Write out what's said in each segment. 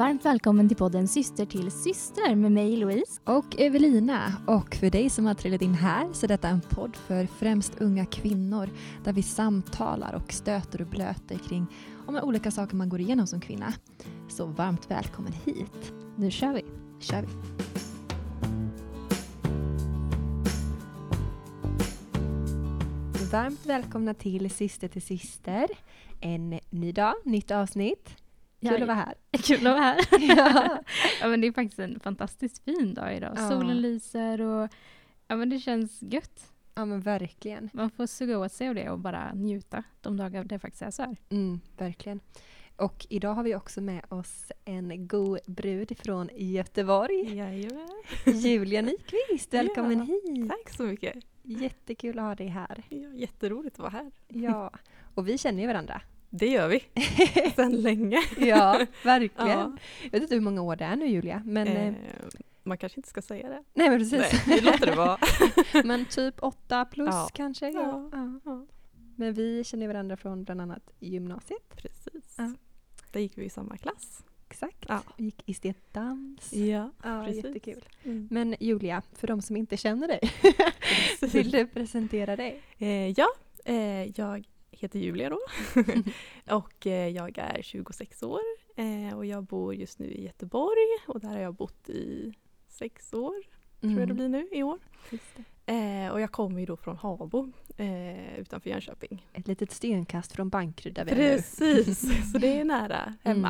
Varmt välkommen till podden Syster till syster med mig Louise. Och Evelina. Och för dig som har trillat in här så är detta en podd för främst unga kvinnor där vi samtalar och stöter och blöter kring om olika saker man går igenom som kvinna. Så varmt välkommen hit. Nu kör vi. kör vi. Varmt välkomna till Syster till syster. En ny dag, nytt avsnitt. Kul Ja, att vara här. Kul att vara här. Ja. ja, men det är faktiskt en fantastiskt fin dag idag. Ja. Solen lyser och ja, men det känns gött. ja men verkligen. Man får suga åt sig av det och bara njuta de dagar det faktiskt är så här. Mm, verkligen. Och idag har vi också med oss en god brud från Göteborg. Jajamän. Julia Nyqvist, välkommen Ja, hit! Tack så mycket. Jättekul att ha dig här. Ja, jätteroligt att vara här. Ja, och vi känner ju varandra. Det gör vi. Sedan länge. Ja, verkligen. Ja. Jag vet inte hur många år det är nu Julia, men, eh, Eh, man kanske inte ska säga det. nej, men precis. Nej, vi låter det vara. men typ åtta plus Ja. kanske. Ja. Ja. Ja. Men vi känner varandra från bland annat gymnasiet. Precis. Ja. Där gick vi i samma klass. Exakt. Ja. Vi gick estetdans. Ja, Ja, precis. jättekul. Mm. Men Julia, för de som inte känner dig, vill du presentera dig? Eh, ja, eh, jag heter Julia då. och eh, jag är 26 år. Eh, och jag bor just nu i Göteborg. Och där har jag bott i sex år, tror jag det blir nu i år. Eh, och jag kommer ju då från Habo eh, utanför Jönköping. Ett litet stenkast från Bankeryd där vi är nu. Precis, så det är nära hemma.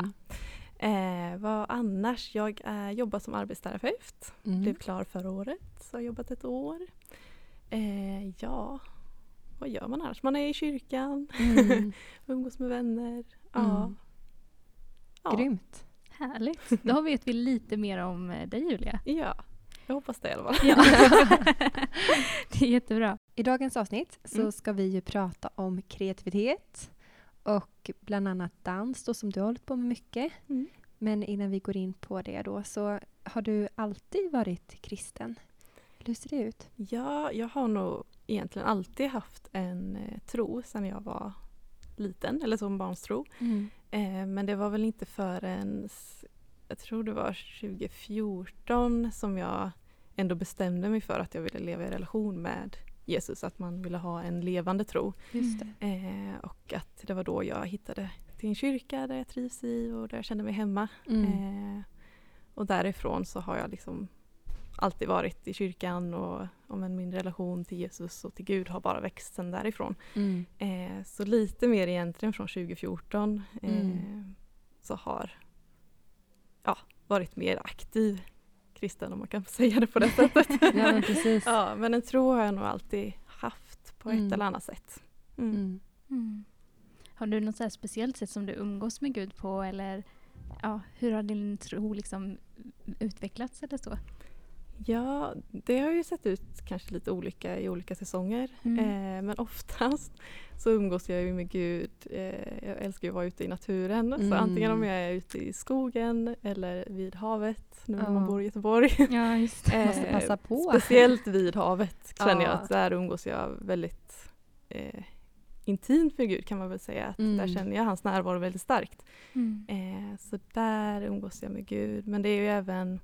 Mm. Eh, vad annars? Jag eh, jobbar som arbetsterapeut. Mm. Blev klar förra året, så har jobbat ett år. Eh, ja, vad gör man annars? Man är i kyrkan, Mm. umgås med vänner. Ja. Mm. Ja. Grymt. Härligt. Då vet vi lite mer om eh, dig Julia. ja, jag hoppas det i alla fall. Ja. det är jättebra. I dagens avsnitt så Mm. ska vi ju prata om kreativitet och bland annat dans då, som du har hållit på med mycket. Mm. Men innan vi går in på det då så har du alltid varit kristen? Hur ser det ut? Ja, jag har nog egentligen alltid haft en eh, tro sedan jag var liten, eller som barnstro. Eh, men det var väl inte förrän, jag tror det var 2014 som jag ändå bestämde mig för att jag ville leva i relation med Jesus, att man ville ha en levande tro. Eh, och att det var då jag hittade till en kyrka där jag trivs i och där jag kände mig hemma. Mm. Eh, och därifrån så har jag liksom alltid varit i kyrkan och om min relation till Jesus och till Gud har bara växt sen därifrån. Mm. Eh, så lite mer egentligen från 2014 eh, Mm. så har ja, varit mer aktiv kristen om man kan säga det på det sättet. Ja, men precis. ja, men en tro har jag nog alltid haft på ett Mm. eller annat sätt. Mm. Mm. Mm. Har du något så här speciellt sätt som du umgås med Gud på eller ja, hur har din tro liksom utvecklats eller så? Ja, det har ju sett ut kanske lite olika i olika säsonger. Mm. Eh, men oftast så umgås jag ju med Gud. Eh, jag älskar ju att vara ute i naturen. Mm. Så antingen om jag är ute i skogen eller vid havet nu när Ja. man bor i Göteborg. Ja, just Eh, Måste passa på. Speciellt vid havet känner jag Ja. att där umgås jag väldigt eh, intimt med Gud kan man väl säga. Att Mm. Där känner jag hans närvaro väldigt starkt. Mm. Eh, så där umgås jag med Gud. Men det är ju även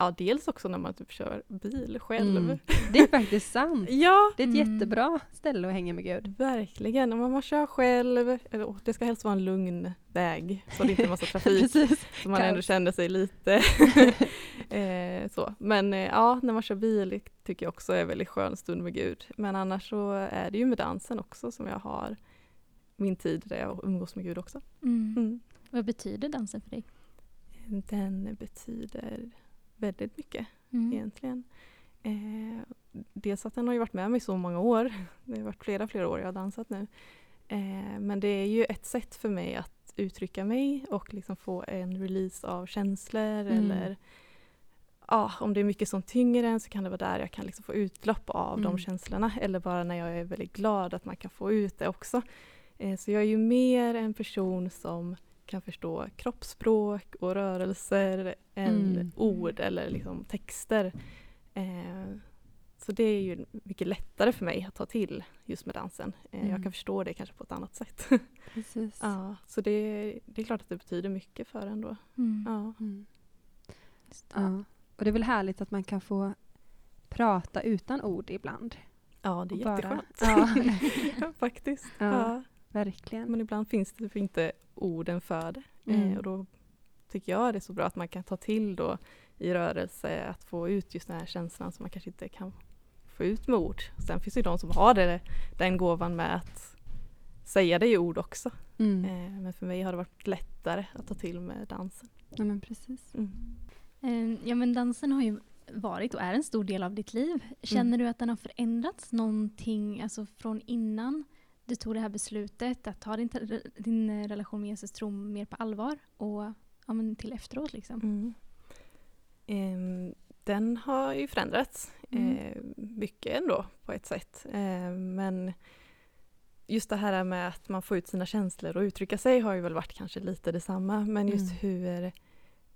Ja, dels också när man typ kör bil själv. Mm. Det är faktiskt sant. Ja, Det är ett Mm. jättebra ställe att hänga med Gud. verkligen. Om man kör själv, eller, det ska helst vara en lugn väg så det inte är massa trafik. Så man ändå känner sig lite eh, så. Men eh, ja, när man kör bil tycker jag också är en väldigt skön stund med Gud. Men annars så är det ju med dansen också som jag har min tid där jag umgås med Gud också. Mm. Mm. Vad betyder dansen för dig? Den betyder väldigt mycket. Mm. egentligen. Eh, dels att den har ju varit med mig så många år. Det har varit flera, flera år jag har dansat nu. Eh, men det är ju ett sätt för mig att uttrycka mig och liksom få en release av känslor Mm. eller ja, om det är mycket som tynger en så kan det vara där jag kan liksom få utlopp av Mm. de känslorna. Eller bara när jag är väldigt glad att man kan få ut det också. Eh, så jag är ju mer en person som kan förstå kroppsspråk och rörelser än Mm. ord eller liksom texter. Eh, så det är ju mycket lättare för mig att ta till just med dansen. Eh, Mm. Jag kan förstå det kanske på ett annat sätt. Precis. ja, så det, det är klart att det betyder mycket för en då. Mm. Ja. Mm. Ja. Och det är väl härligt att man kan få prata utan ord ibland. ja, det är Och bara- jätteskönt. Ja. Ja, Faktiskt. Ja. Ja. Verkligen. Men ibland finns det för inte orden för det. Mm. Eh, och då tycker jag det är så bra att man kan ta till då i rörelse att få ut just den här känslan som man kanske inte kan få ut med ord. Sen finns det ju de som har det, den gåvan med att säga det i ord också. Mm. Eh, men för mig har det varit lättare att ta till med dansen. Ja, men precis. Mm. Eh, Ja men dansen har ju varit och är en stor del av ditt liv. Känner Mm. du att den har förändrats någonting alltså från innan du tog det här beslutet att ta din, din eh, relation med Jesus tro mer på allvar och ja, men till efteråt liksom? Mm. Ehm, den har ju förändrats Mm. eh, mycket ändå på ett sätt. Eh, men just det här med att man får ut sina känslor och uttrycka sig har ju väl varit kanske lite detsamma. Men just Mm. hur,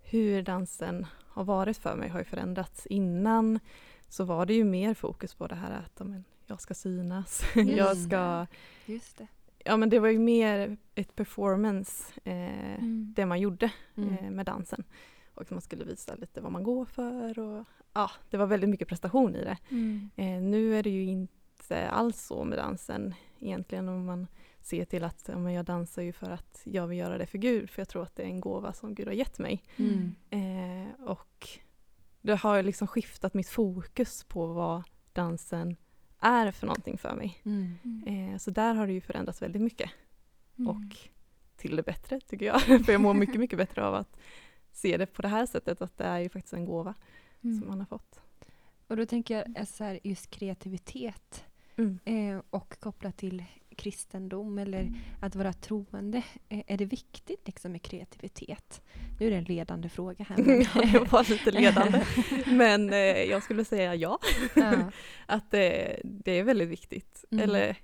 hur dansen har varit för mig har ju förändrats. Innan så var det ju mer fokus på det här att men, jag ska synas. jag ska, Just det. ja men det var ju mer ett performance eh, Mm. det man gjorde Mm. eh, med dansen. Och man skulle visa lite vad man går för och ja, det var väldigt mycket prestation i det. Mm. Eh, nu är det ju inte alls så med dansen egentligen om man ser till att ja, men jag dansar ju för att jag vill göra det för Gud för jag tror att det är en gåva som Gud har gett mig. Mm. Eh, och det har liksom skiftat mitt fokus på vad dansen är för någonting för mig. Mm. Mm. Eh, så där har det ju förändrats väldigt mycket Mm. och till det bättre tycker jag. för jag mår mycket, mycket bättre av att se det på det här sättet att det är ju faktiskt en gåva Mm. som man har fått. Och då tänker jag så här, just kreativitet Mm. eh, och kopplat till kristendom eller att vara troende. Eh, är det viktigt liksom med kreativitet? Nu är det en ledande fråga här. men- Ja, jag var lite ledande. Men eh, jag skulle säga ja. ja. Att det, det är väldigt viktigt. Mm. Eller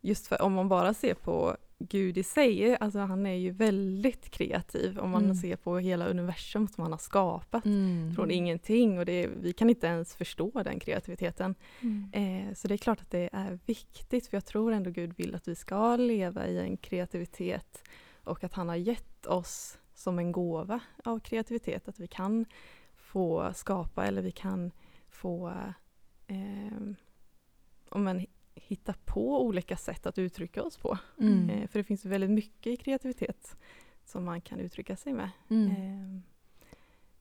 just för om man bara ser på Gud i sig, alltså han är ju väldigt kreativ om man Mm. ser på hela universum som han har skapat Mm. från ingenting och det, vi kan inte ens förstå den kreativiteten. Mm. Eh, så det är klart att det är viktigt för jag tror ändå Gud vill att vi ska leva i en kreativitet och att han har gett oss som en gåva av kreativitet att vi kan få skapa eller vi kan få eh, om man hitta på olika sätt att uttrycka oss på. Mm. Eh, för det finns väldigt mycket i kreativitet som man kan uttrycka sig med. Mm. Eh,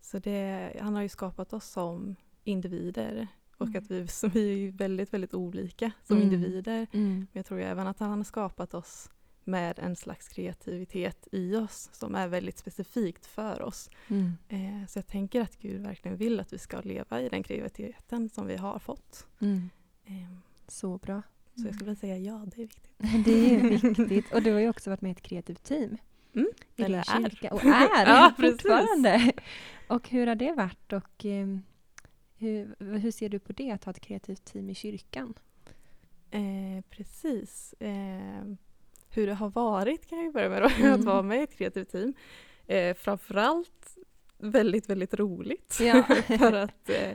så det, han har ju skapat oss som individer och Mm. att vi, så vi är väldigt, väldigt olika som Mm. individer. Mm. Men jag tror även att han har skapat oss med en slags kreativitet i oss som är väldigt specifikt för oss. Mm. Eh, så jag tänker att Gud verkligen vill att vi ska leva i den kreativiteten som vi har fått. Mm. Eh, Så bra. så jag skulle vilja säga ja, det är viktigt. Det är viktigt. Och du har ju också varit med i ett kreativt team. Mm, eller är. Och är Ja, fortfarande. Och hur har det varit? Och ehm, hur, hur ser du på det, att ha ett kreativt team i kyrkan? Eh, precis. Eh, hur det har varit kan jag ju börja med då, Mm. att vara med i ett kreativt team. Eh, framförallt väldigt, väldigt roligt. Ja. för att eh,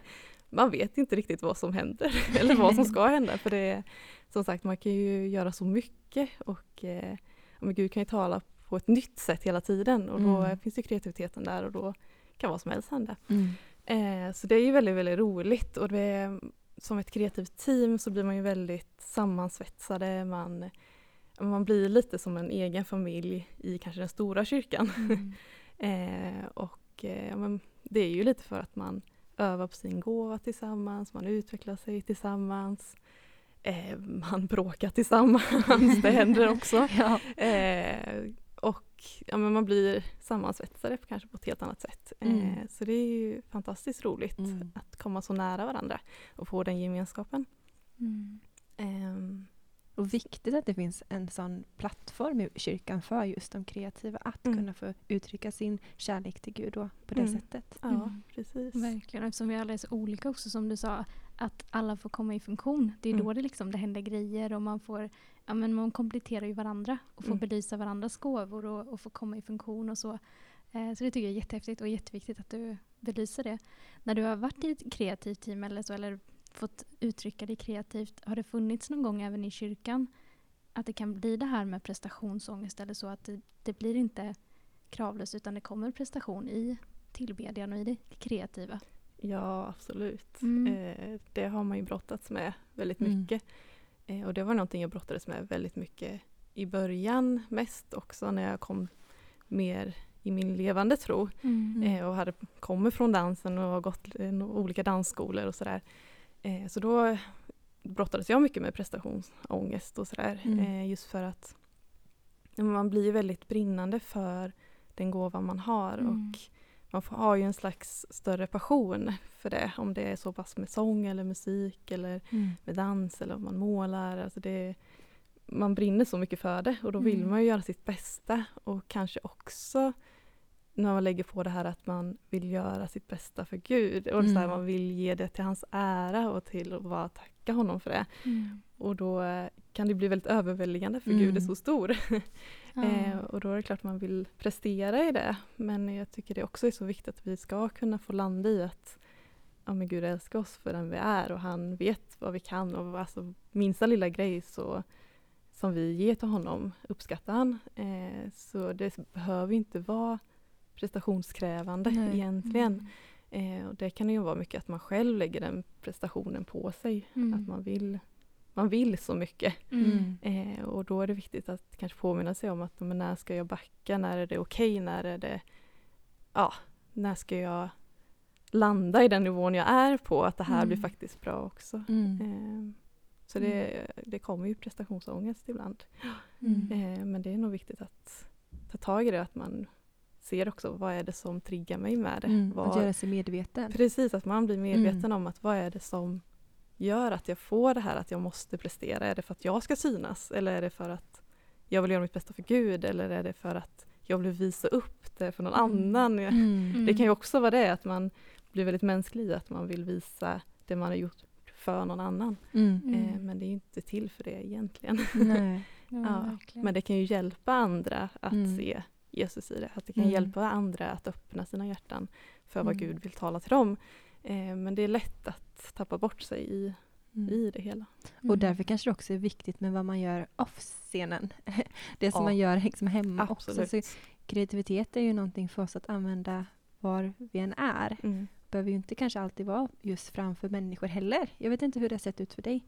man vet inte riktigt vad som händer eller vad som ska hända. För det är, som sagt, man kan ju göra så mycket och eh, men Gud kan ju tala på ett nytt sätt hela tiden och då Mm. finns ju kreativiteten där och då kan vad som helst hända. Mm. Eh, så det är ju väldigt, väldigt roligt och det är, som ett kreativt team så blir man ju väldigt sammansvetsade. Man, man blir lite som en egen familj i kanske den stora kyrkan. Mm. Eh, och eh, det är ju lite för att man övar på sin gåva tillsammans, man utvecklar sig tillsammans. Eh, man bråkar tillsammans, det händer också. Ja. Eh, och ja, men man blir sammansvetsade på- kanske på ett helt annat sätt. Mm. Eh, så det är ju fantastiskt roligt Mm. att komma så nära varandra och få den gemenskapen. Mm. Och viktigt att det finns en sån plattform i kyrkan för just de kreativa att Mm. kunna få uttrycka sin kärlek till Gud då, på det Mm. sättet. ja, Mm. precis. Verkligen, eftersom vi alla är så olika också som du sa. Att alla får komma i funktion. Det är Mm. då det, liksom, det händer grejer och man får ja, men man kompletterar ju varandra och får Mm. belysa varandras gåvor och, och får komma i funktion och så. Eh, så det tycker jag är jättehäftigt och jätteviktigt att du belyser det. När du har varit i ett kreativt team eller så, eller fått uttrycka det kreativt. Har det funnits någon gång även i kyrkan att det kan bli det här med prestationsångest eller så att det, det blir inte kravlöst utan det kommer prestation i tillbedjan och i det kreativa? Ja, absolut. Mm. Eh, det har man ju brottats med väldigt Mm. mycket. Eh, och det var någonting jag brottades med väldigt mycket i början mest också när jag kom mer i min levande tro Mm. eh, och hade, kommer från dansen och gått eh, olika dansskolor och sådär. Eh, så då brottades jag mycket med prestationsångest och sådär. Mm. Eh, just för att man blir väldigt brinnande för den gåva man har Mm. och man får, har ju en slags större passion för det. Om det är så pass med sång eller musik eller Mm. med dans eller om man målar. Alltså det, man brinner så mycket för det och då vill Mm. man ju göra sitt bästa och kanske också när man lägger på det här att man vill göra sitt bästa för Gud och så här, Mm. man vill ge det till hans ära och till att bara tacka honom för det. Mm. Och då eh, kan det bli väldigt överväldigande för Mm. Gud är så stor. Ja. Eh, och då är det klart man vill prestera i det. Men jag tycker det också är så viktigt att vi ska kunna få landa i att ja, men Gud älskar oss för den vi är och han vet vad vi kan och alltså, minsta lilla grej så, som vi ger till honom uppskattar han. Eh, så det behöver inte vara prestationskrävande Nej. egentligen. Eh, och det kan ju vara mycket att man själv lägger den prestationen på sig. Mm. Att man vill, man vill så mycket. Mm. Eh, och då är det viktigt att kanske påminna sig om att men när ska jag backa, när är det okej, när är det, ja, när ska jag landa i den nivån jag är på, att det här blir Mm. faktiskt bra också. Mm. Eh, så det, det kommer ju prestationsångest ibland. Mm. Eh, men det är nog viktigt att ta tag i det, att man ser också vad är det som triggar mig med det. Mm. Vad, Att göra sig medveten. Precis, att man blir medveten Mm. om att vad är det som gör att jag får det här att jag måste prestera? Är det för att jag ska synas eller är det för att jag vill göra mitt bästa för Gud eller är det för att jag vill visa upp det för någon Mm. annan? Mm. Det kan ju också vara det att man blir väldigt mänsklig att man vill visa det man har gjort för någon annan. Mm. Mm. Eh, men det är ju inte till för det egentligen. Nej. Ja, Ja. Men det kan ju hjälpa andra att Mm. se Jesus i det. Att det kan Mm. hjälpa andra att öppna sina hjärtan för vad Mm. Gud vill tala till dem. Eh, men det är lätt att tappa bort sig i, Mm. i det hela. Och därför kanske det också är viktigt med vad man gör off scenen. Det som Ja. man gör liksom hemma Absolut. också. Så kreativitet är ju någonting för oss att använda var vi än är. Mm. behöver ju inte kanske alltid vara just framför människor heller. Jag vet inte hur det har sett ut för dig.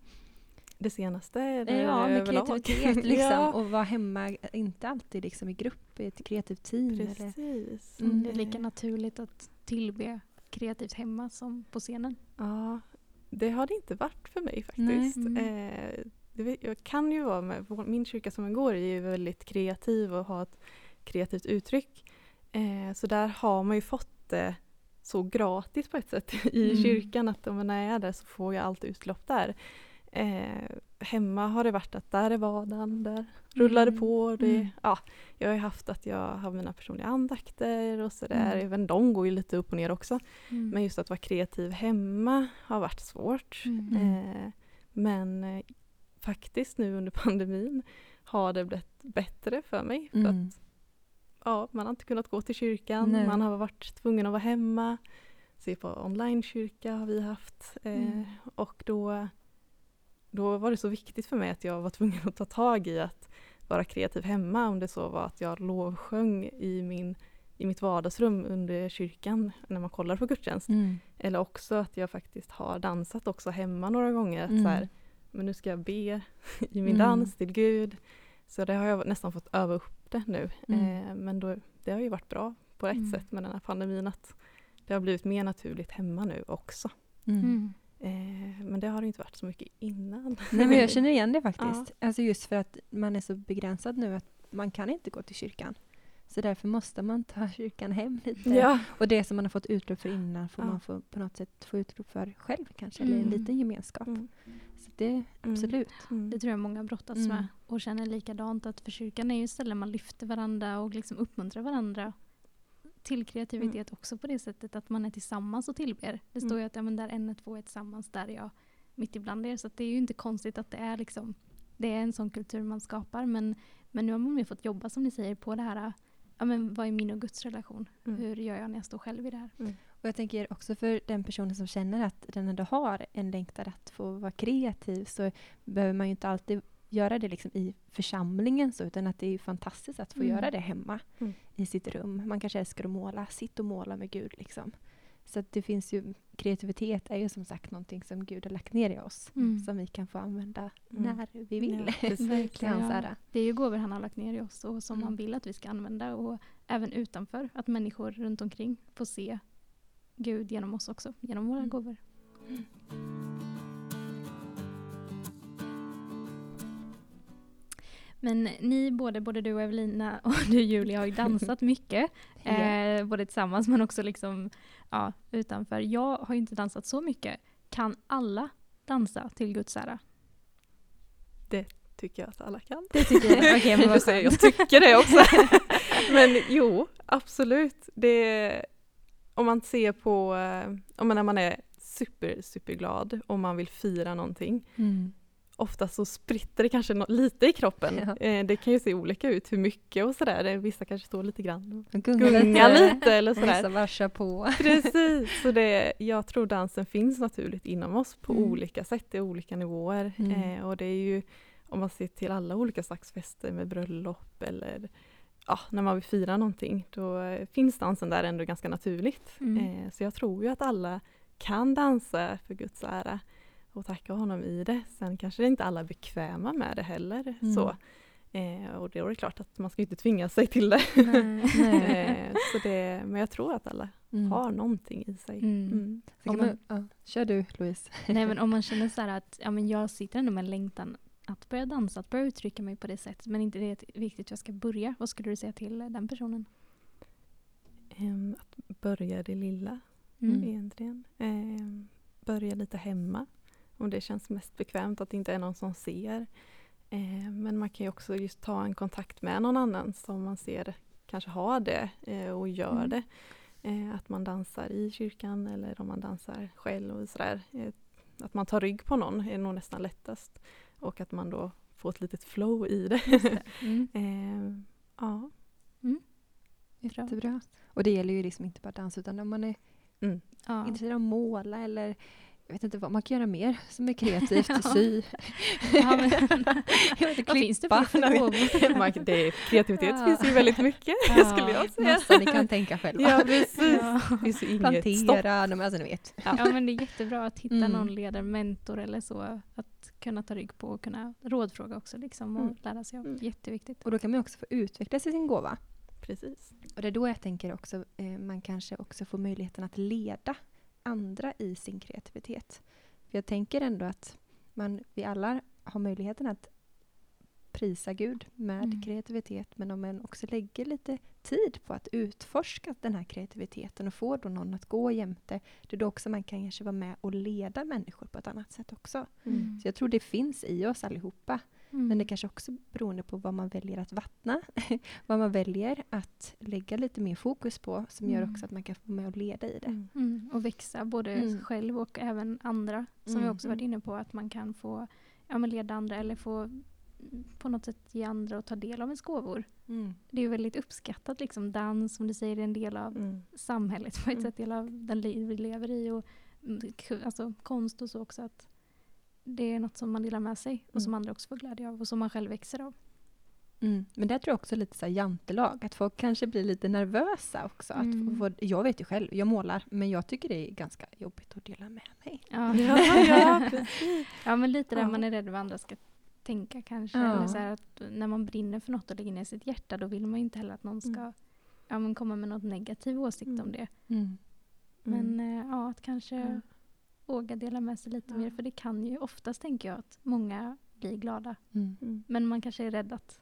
Det senaste det Ja, med kreativitet liksom. ja, Och vara hemma, inte alltid liksom i grupp, i ett kreativt team. Eller, precis. Mm. Det är lika naturligt att tillbe kreativt hemma som på scenen. Ja, det har det inte varit för mig faktiskt. Mm. Eh, det jag kan ju vara med, min kyrka som jag går i är ju väldigt kreativ och har ett kreativt uttryck. Eh, så där har man ju fått det så gratis på ett sätt i Mm. kyrkan att om jag är där så får jag allt utlopp där. Eh, hemma har det varit att där är vardagen, där rullar det Mm. på. Det, Mm. ja, jag har ju haft att jag har mina personliga andakter och sådär. Mm. Även de går ju lite upp och ner också. Mm. Men just att vara kreativ hemma har varit svårt. Mm. Eh, men eh, faktiskt nu under pandemin har det blivit bättre för mig. För Mm. att, ja, man har inte kunnat gå till kyrkan, Nej. man har varit tvungen att vara hemma. Se på online-kyrka har vi haft. Eh, Mm. Och då, då var det så viktigt för mig att jag var tvungen att ta tag i att vara kreativ hemma. Om det så var att jag lovsjöng i, min, i mitt vardagsrum under kyrkan när man kollar på gudstjänst. Mm. Eller också att jag faktiskt har dansat också hemma några gånger. Att Mm. så här, men nu ska jag be i min Mm. dans till Gud. Så det har jag nästan fått öva upp det nu. Mm. Eh, men då, det har ju varit bra på ett Mm. sätt med den här pandemin att det har blivit mer naturligt hemma nu också. Mm. Mm. Eh, men det har det inte varit så mycket innan. Nej, men jag känner igen det faktiskt. Alltså just för att man är så begränsad nu att man kan inte gå till kyrkan. Så därför måste man ta kyrkan hem lite. Ja, Och det som man har fått utlopp för innan får Ja. man få, på något sätt få utlopp för själv kanske. Eller en Mm. liten gemenskap. Mm. Så det, absolut. Mm. Det tror jag många brottas Mm. med och känner likadant att för kyrkan är ju ställen man lyfter varandra och liksom uppmuntrar varandra till kreativitet också på det sättet att man är tillsammans och tillber. Det står Mm. ju att ja, men där en och två är tillsammans, där är jag mitt ibland er. Så det är ju inte konstigt att det är liksom det är en sån kultur man skapar. Men, men nu har man ju fått jobba som ni säger på det här, ja men vad är min och Guds relation? Mm. Hur gör jag när jag står själv i det här? Och jag tänker också för den personen som känner att den ändå har en längtan att få vara kreativ så behöver man ju inte alltid göra det liksom i församlingen så, utan att det är fantastiskt att få Mm. göra det hemma Mm. i sitt rum. Man kanske älskar att måla, sitt och måla med Gud liksom. Så att det finns ju, kreativitet är ju som sagt någonting som Gud har lagt ner i oss. Mm. Som vi kan få använda Mm. när vi vill. Ja, Verkligen, ja. Det är ju gåvor han har lagt ner i oss och som Mm. han vill att vi ska använda och även utanför. Att människor runt omkring får se Gud genom oss också, genom våra Mm. gåvor. Men ni både, både du och Evelina och du Julia har ju dansat mycket. Eh, både tillsammans men också liksom, ja, utanför. Jag har ju inte dansat så mycket. Kan alla dansa till Guds ära? Tycker jag att alla kan. Det tycker jag. Okej, men skönt. jag tycker det också. Men jo, absolut. Det, om man ser på, eh, om man, när man är super, superglad och man vill fira någonting. Mm. Ofta så spritter det kanske nå- lite i kroppen. Ja. Eh, Det kan ju se olika ut hur mycket och sådär. Eh, Vissa kanske står lite grann och Gunga, gungar lite eller vissa sådär. bara kör på. Precis, så det, jag tror dansen finns naturligt inom oss på Mm. olika sätt, i olika nivåer. Mm. Eh, och det är ju, om man ser till alla olika slags fester med bröllop eller ja, när man vill fira någonting, då eh, finns dansen där ändå ganska naturligt. Mm. Eh, så jag tror ju att alla kan dansa för Guds ära och tacka honom i det. Sen kanske inte alla är bekväma med det heller. Mm. Så. Eh, och då är det klart att man ska inte tvinga sig till det. Nej. Nej. eh, så det men jag tror att alla Mm. har någonting i sig. Mm. Mm. Om man, ja. Kör du Louise. Nej men om man känner så här att ja, men jag sitter ändå med längtan att börja dansa, att börja uttrycka mig på det sättet men inte det är viktigt att jag ska börja. Vad skulle du säga till den personen? Ehm, att börja det lilla Mm. egentligen. Ehm, börja lite hemma om det känns mest bekvämt att det inte är någon som ser. Ehm, men man kan ju också just ta en kontakt med någon annan som man ser kanske har det eh, och gör Mm. det. Eh, att man dansar i kyrkan eller om man dansar själv och sådär. Eh, att man tar rygg på någon är nog nästan lättast. Och att man då får ett litet flow i det. Det. Mm. Ehm, ja. Bra. Jättebra. Och det gäller ju liksom inte bara dans utan om man är Ja. intresserad av att måla eller jag vet inte vad, man kan göra mer som är kreativt, Ja. sy. Ja, men, jag vet inte, vad finns det för det, kreativitet Ja. finns ju väldigt mycket Ja, skulle jag säga. Massa ni kan tänka själva. Ja precis. Ja. Finns inget. Plantera, men alltså ni vet. ja men det är jättebra att hitta Mm. någon ledare, mentor eller så. Att kunna ta rygg på och kunna rådfråga också liksom och Mm. lära sig av. Mm. Jätteviktigt. Och då kan man också få utvecklas i sin gåva. Precis. Och det är då jag tänker också, eh, man kanske också får möjligheten att leda andra i sin kreativitet. För jag tänker ändå att man, vi alla har möjligheten att prisa Gud med Mm. kreativitet men om man också lägger lite tid på att utforska den här kreativiteten och får då någon att gå jämte, det är då också man kan kanske vara med och leda människor på ett annat sätt också. Mm. Så jag tror det finns i oss allihopa. Mm. Men det kanske också beroende på vad man väljer att vattna. vad man väljer att lägga lite mer fokus på som gör Mm. också att man kan få med och leda i det. Mm. Mm, och växa både Mm. själv och även andra. Som vi Mm. också varit inne på att man kan få ja, men leda andra eller få mm, på något sätt ge andra och ta del av ens gåvor. Mm. Det är ju väldigt uppskattat liksom. Dans som du säger är en del av Mm. samhället på ett Mm. sätt, del av den liv vi lever i och mm, alltså, konst och så också. att Det är något som man delar med sig och som Mm. andra också får glädje av och som man själv växer av. Mm. Men där tror jag också lite så jantelag, att folk kanske blir lite nervösa också. Att Mm. få, jag vet ju själv, jag målar, men jag tycker det är ganska jobbigt att dela med mig. Ja, Ja, ja, men lite där Ja. man är rädd vad andra ska tänka kanske. Ja. Eller så att när man brinner för något och lägger ner sitt hjärta då vill man ju inte heller att någon ska Mm. ja, men komma med något negativ åsikt Mm. om det. Mm. Men eh, ja, att kanske. Våga dela med sig lite Ja. mer för det kan ju oftast tänker jag att många blir glada. Mm. Mm. Men man kanske är rädd att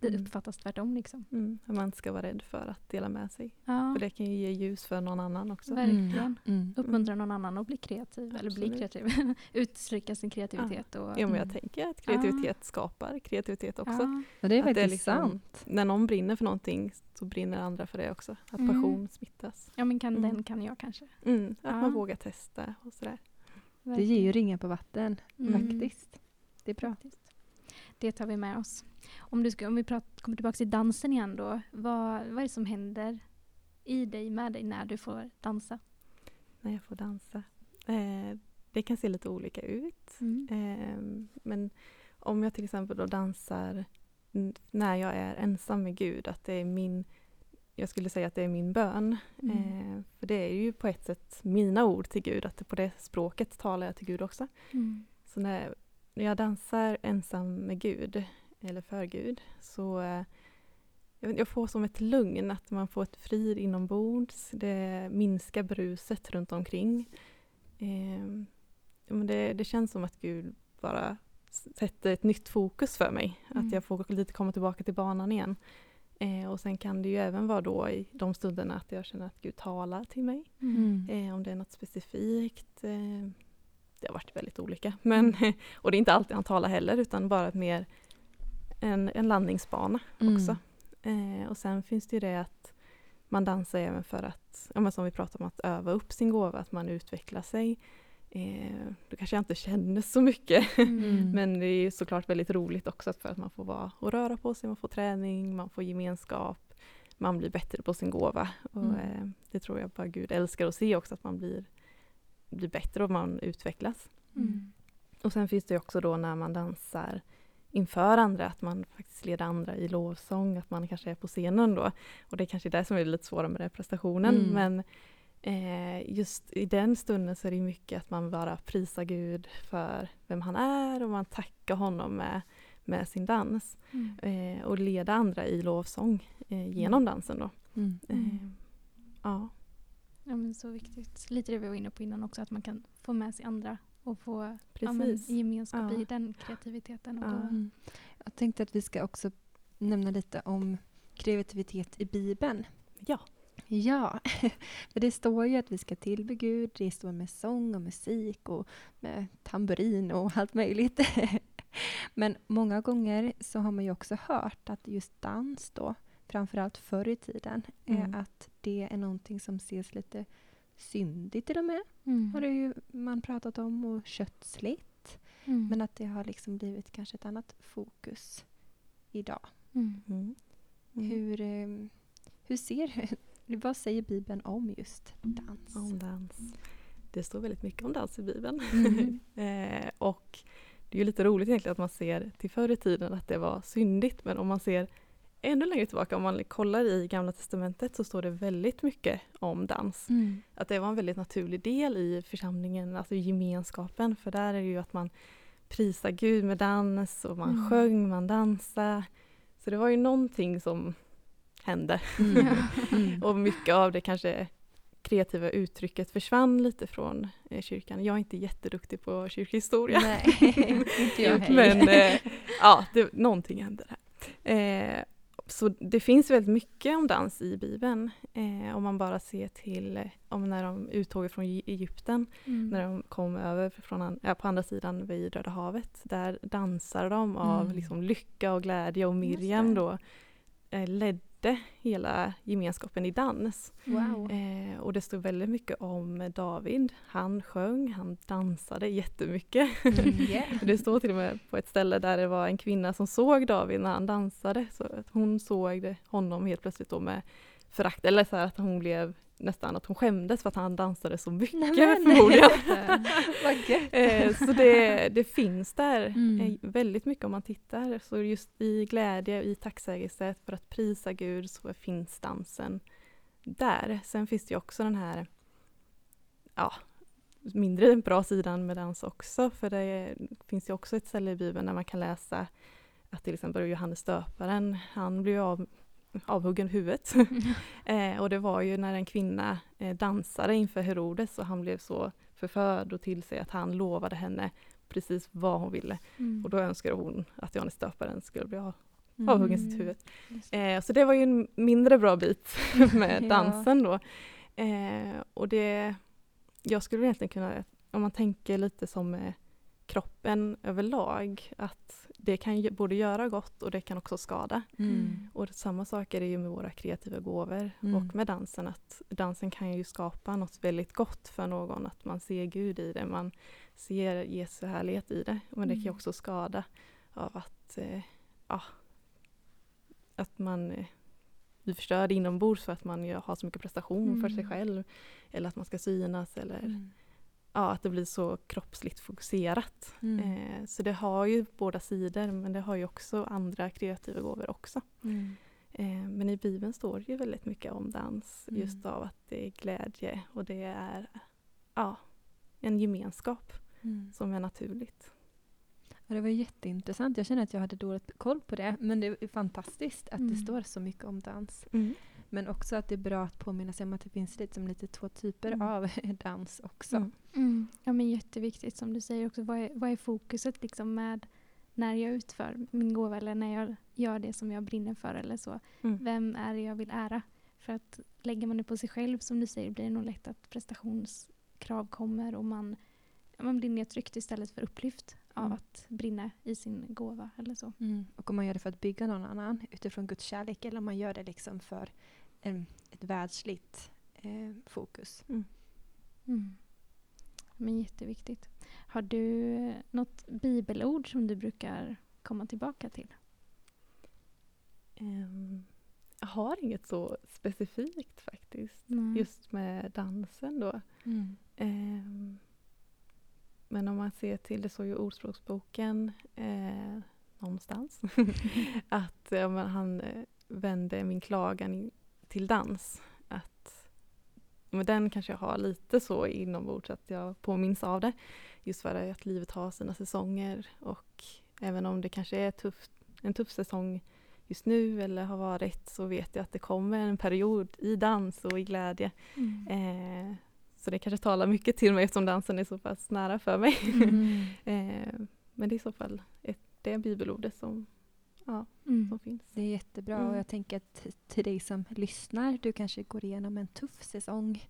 det Mm. uppfattas tvärtom liksom. Mm. att Man ska vara rädd för att dela med sig. Ja, För det kan ju ge ljus för någon annan också. verkligen. Mm. Uppmuntra någon annan att bli kreativ eller bli Absolut. kreativ. Uttrycka sin kreativitet. Och, Jo, men jag Mm. tänker att kreativitet skapar kreativitet också. Ja. Ja, det är Att det är liksom- sant. När någon brinner för någonting så brinner andra för det också. Att Mm. passion smittas. ja men kan Mm. den kan jag kanske. Mm. Att Ja. man vågar testa och sådär. Det ger ju ringar på vatten, Mm. faktiskt. Det är bra. Faktiskt. Det tar vi med oss. Om, du ska, om vi pratar, kommer tillbaka till dansen igen då. Vad, vad är det som händer i dig, med dig, när du får dansa? när jag får dansa. Eh, det kan se lite olika ut. Mm. Eh, men om jag till exempel då dansar när jag är ensam med Gud, att det är min jag skulle säga att det är min bön. Mm. Eh, för det är ju på ett sätt mina ord till Gud, att på det språket talar jag till Gud också. Mm. Så när, när jag dansar ensam med Gud, eller för Gud, så eh, jag, får som ett lugn, att man får ett frid inombords. Det minskar bruset runt omkring. Eh, ja, men det, det känns som att Gud bara sätter ett nytt fokus för mig. Mm. Att jag får lite komma tillbaka till banan igen. Eh, och sen kan det ju även vara då i de stunderna att jag känner att Gud talar till mig. Mm. Eh, om det är något specifikt. Eh, det har varit väldigt olika. Men, och det är inte alltid han talar heller utan bara ett mer en, en landningsbana Mm. också. Eh, och sen finns det ju det att man dansar även för att, ja, men som vi pratade om, att öva upp sin gåva, att man utvecklar sig. Eh, då kanske jag inte känner så mycket Mm. men det är ju såklart väldigt roligt också för att man får vara och röra på sig, man får träning, man får gemenskap, man blir bättre på sin gåva. Och, Mm. eh, det tror jag bara Gud älskar att se också, att man blir, blir bättre och man utvecklas. Mm. Och sen finns det också då när man dansar inför andra, att man faktiskt leder andra i lovsång, att man kanske är på scenen då. Och det är kanske det som är lite svårare med den prestationen, Mm. men eh, just i den stunden så är det mycket att man bara prisar Gud för vem han är och man tackar honom med, med sin dans. Mm. Eh, och leda andra i lovsång eh, genom dansen då. Mm. Mm. Eh, ja. Ja, men så viktigt. Lite det vi var inne på innan också, att man kan få med sig andra och få ja, Precis. gemenskap Ja. i den kreativiteten. Och Ja. Mm. Jag tänkte att vi ska också nämna lite om kreativitet i Bibeln. Ja. Ja, för det står ju att vi ska tillbe Gud. Det står med sång och musik och med tamburin och allt möjligt. Men många gånger så har man ju också hört att just dans då, framförallt förr i tiden, Mm. är att det är någonting som ses lite syndigt till och med. Mm. Har det ju man pratat om och kötsligt. Mm. Men att det har liksom blivit kanske ett annat fokus idag. Mm. Mm. Mm. Hur, eh, hur ser vad säger Bibeln om just dans? Om dans. Det står väldigt mycket om dans i Bibeln. Mm. eh, och det är ju lite roligt egentligen att man ser till förr i tiden att det var syndigt men om man ser ännu längre tillbaka, om man kollar i Gamla Testamentet så står det väldigt mycket om dans. Mm. Att det var en väldigt naturlig del i församlingen, alltså gemenskapen för där är det ju att man prisar Gud med dans och man Mm. sjöng, man dansade. Så det var ju någonting som hände. Mm. Mm. Och mycket av det kanske kreativa uttrycket försvann lite från eh, kyrkan. Jag är inte jätteduktig på kyrkhistoria. Nej, inte jag. Men eh, ja, det, någonting hände där. Eh, så det finns väldigt mycket om dans i Bibeln. Eh, om man bara ser till eh, om när de uttåget från Egy- Egypten, Mm. när de kom över från ja, på andra sidan vid Röda havet. Där dansar de av Mm. liksom, lycka och glädje och Miriam då ledde hela gemenskapen i dans. Wow. Eh, och det stod väldigt mycket om David. Han sjöng, han dansade jättemycket. Mm, yeah. Det står till och med på ett ställe där det var en kvinna som såg David när han dansade. Så att hon såg honom helt plötsligt då med förakt. Eller så att hon blev nästan att hon skämdes för att han dansade så mycket Nämen. förmodligen. Eh, så det, det finns där Mm. eh, väldigt mycket om man tittar. Så just i glädje, i tacksägelse för att prisa Gud så finns dansen där. Sen finns det ju också den här ja, mindre bra sidan med dans också. För det finns ju också ett ställe i Bibeln där man kan läsa att till exempel Johannes döparen, han blev av, avhuggen huvudet. eh, och det var ju när en kvinna eh, dansade inför Herodes och han blev så förförd och till sig att han lovade henne precis vad hon ville. Mm. Och då önskade hon att Johannes döparen skulle bli av, Mm. avhuggen sitt huvud. Eh, så det var ju en mindre bra bit med dansen då. Eh, och det, jag skulle egentligen kunna, om man tänker lite som med kroppen överlag, att det kan ju både göra gott och det kan också skada. Mm. Och samma sak är det ju med våra kreativa gåvor Mm. och med dansen. att Dansen kan ju skapa något väldigt gott för någon. Att man ser Gud i det, man ser Jesu härlighet i det. Men det kan ju Mm. också skada av att, eh, ja, att man eh, bli förstörd inombords för att man ju har så mycket prestation för sig Mm. själv. Eller att man ska synas eller Mm. Ja, att det blir så kroppsligt fokuserat. Mm. Eh, så det har ju båda sidor men det har ju också andra kreativa gåvor också. Mm. Eh, men i Bibeln står det ju väldigt mycket om dans Mm. just av att det är glädje och det är ja, en gemenskap Mm. som är naturligt. Ja, det var jätteintressant. Jag känner att jag hade dåligt koll på det. Men det är fantastiskt att det Mm. står så mycket om dans. Men också att det är bra att påminna sig om att det finns lite, som lite två typer Mm. av dans också. Mm. Mm. Ja men jätteviktigt som du säger också. Vad är, vad är fokuset liksom med när jag utför min gåva eller när jag gör det som jag brinner för eller så. Mm. Vem är det jag vill ära? För att lägger man det på sig själv som du säger blir det nog lätt att prestationskrav kommer och man, man blir nedtryckt istället för upplyft av Mm. att brinna i sin gåva eller så. Mm. Och om man gör det för att bygga någon annan utifrån Guds kärlek eller om man gör det liksom för en, ett världsligt eh, fokus. Mm. Men jätteviktigt. Har du något bibelord som du brukar komma tillbaka till? Ehm, jag har inget så specifikt faktiskt. Nej. Just med dansen då. Ehm, men om man ser till, det står ju Ordspråksboken eh, någonstans, att men han eh, vände min klagan till dans. Att, men den kanske jag har lite så inombords att jag påminns av det. Just för att livet har sina säsonger och även om det kanske är tufft, en tuff säsong just nu eller har varit så vet jag att det kommer en period i dans och i glädje Mm. Eh, så det kanske talar mycket till mig eftersom dansen är så pass nära för mig. Mm. eh, men det är i så fall ett, det bibelordet som, ja, Mm. som finns. Det är jättebra Mm. och jag tänker att till dig som lyssnar, du kanske går igenom en tuff säsong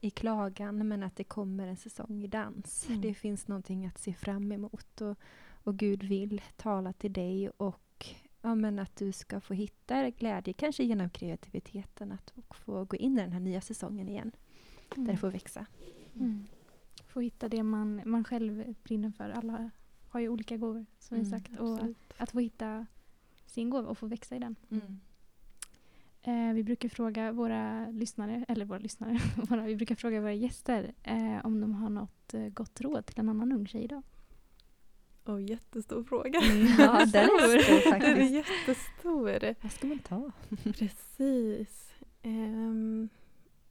i klagan men att det kommer en säsong i dans. Mm. Det finns någonting att se fram emot och, och Gud vill tala till dig och ja, men att du ska få hitta glädje, kanske genom kreativiteten, att få gå in i den här nya säsongen igen, där det får växa. Mm. Få hitta det man, man själv brinner för. Alla har ju olika gåvor som vi Mm, sagt. Och att få hitta sin gåva och få växa i den. Mm. Eh, vi brukar fråga våra lyssnare, eller våra lyssnare, våra, vi brukar fråga våra gäster eh, om de har något eh, gott råd till en annan ung tjej idag. Och jättestor fråga. Ja, den är stor Den är faktiskt. jättestor. Vad ska man ta? Precis. Ehm,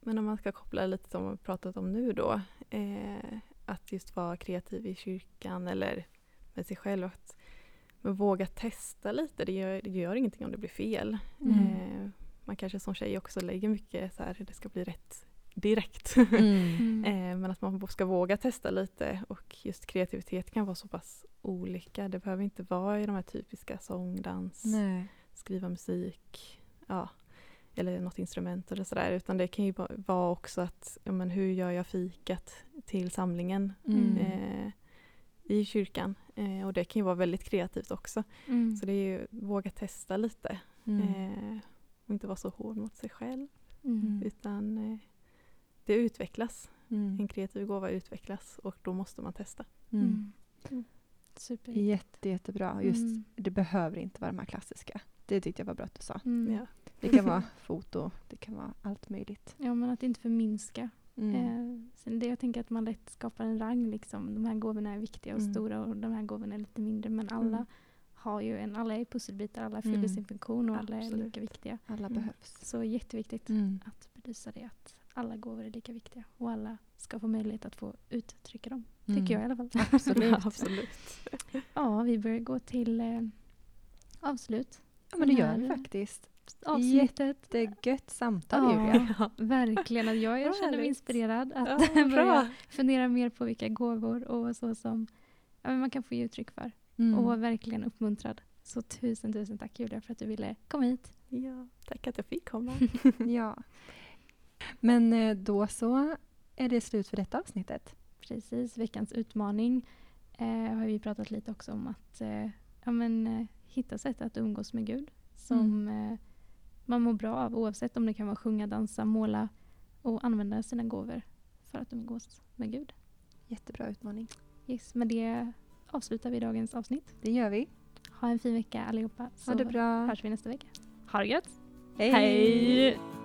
men om man ska koppla lite som vi pratat om nu då. Eh, att just vara kreativ i kyrkan eller med sig själv. Att, men våga testa lite. Det gör, det gör ingenting om det blir fel. Mm. Eh, man kanske som tjej också lägger mycket så här, det ska bli rätt direkt. Mm. Eh, men att man ska våga testa lite och just kreativitet kan vara så pass olika. Det behöver inte vara i de här typiska sång, dans, Nej. skriva musik, ja, eller något instrument eller sådär. Utan det kan ju va- vara också att, ja, men hur gör jag fikat till samlingen Mm. eh, i kyrkan? Eh, och det kan ju vara väldigt kreativt också. Mm. Så det är ju våga testa lite Mm. eh, och inte vara så hård mot sig själv. Mm. Utan eh, det utvecklas. Mm. En kreativ gåva utvecklas och då måste man testa. Mm. Mm. Super. Jätte, jättebra. Just, Mm. Det behöver inte vara de här klassiska. Det tyckte jag var bra att du sa. Mm. Ja. Det kan vara foto, det kan vara allt möjligt. Ja, men att inte förminska. Mm. Eh, det jag tänker att man lätt skapar en rang. Liksom. De här gåvorna är viktiga och Mm. stora och de här gåvorna är lite mindre. Men alla Mm. har ju en, alla är pusselbitar, alla fyller Mm. sin funktion och alla är Absolut. lika viktiga. Alla Mm. behövs. Så jätteviktigt Mm. att belysa det att alla gåvor är lika viktiga och alla ska få möjlighet att få uttrycka dem. Tycker jag i alla fall. Absolut. Absolut. Ja, vi börjar gå till eh, avslut. Ja, men det gör vi faktiskt. Avsnittet. Det är gött samtal Ja. Julia. Ja. Verkligen. Att jag, känner mig inspirerad att Ja, börja fundera mer på vilka gåvor och så som ja, man kan få ge uttryck för. Mm. Och verkligen uppmuntrad. Så tusen, tusen tack Julia för att du ville komma hit. Ja, tack att jag fick komma. Ja. Men eh, då så är det slut för detta avsnittet. Precis, veckans utmaning eh, har vi pratat lite också om att eh, ja, men, eh, hitta sätt att umgås med Gud som eh, man mår bra av oavsett om det kan vara sjunga, dansa, måla och använda sina gåvor för att umgås med Gud. Jättebra utmaning. Yes, med det avslutar vi dagens avsnitt. Det gör vi. Ha en fin vecka allihopa så Ha det bra. hörs vi nästa vecka. Ha det gött! Hej! Hej.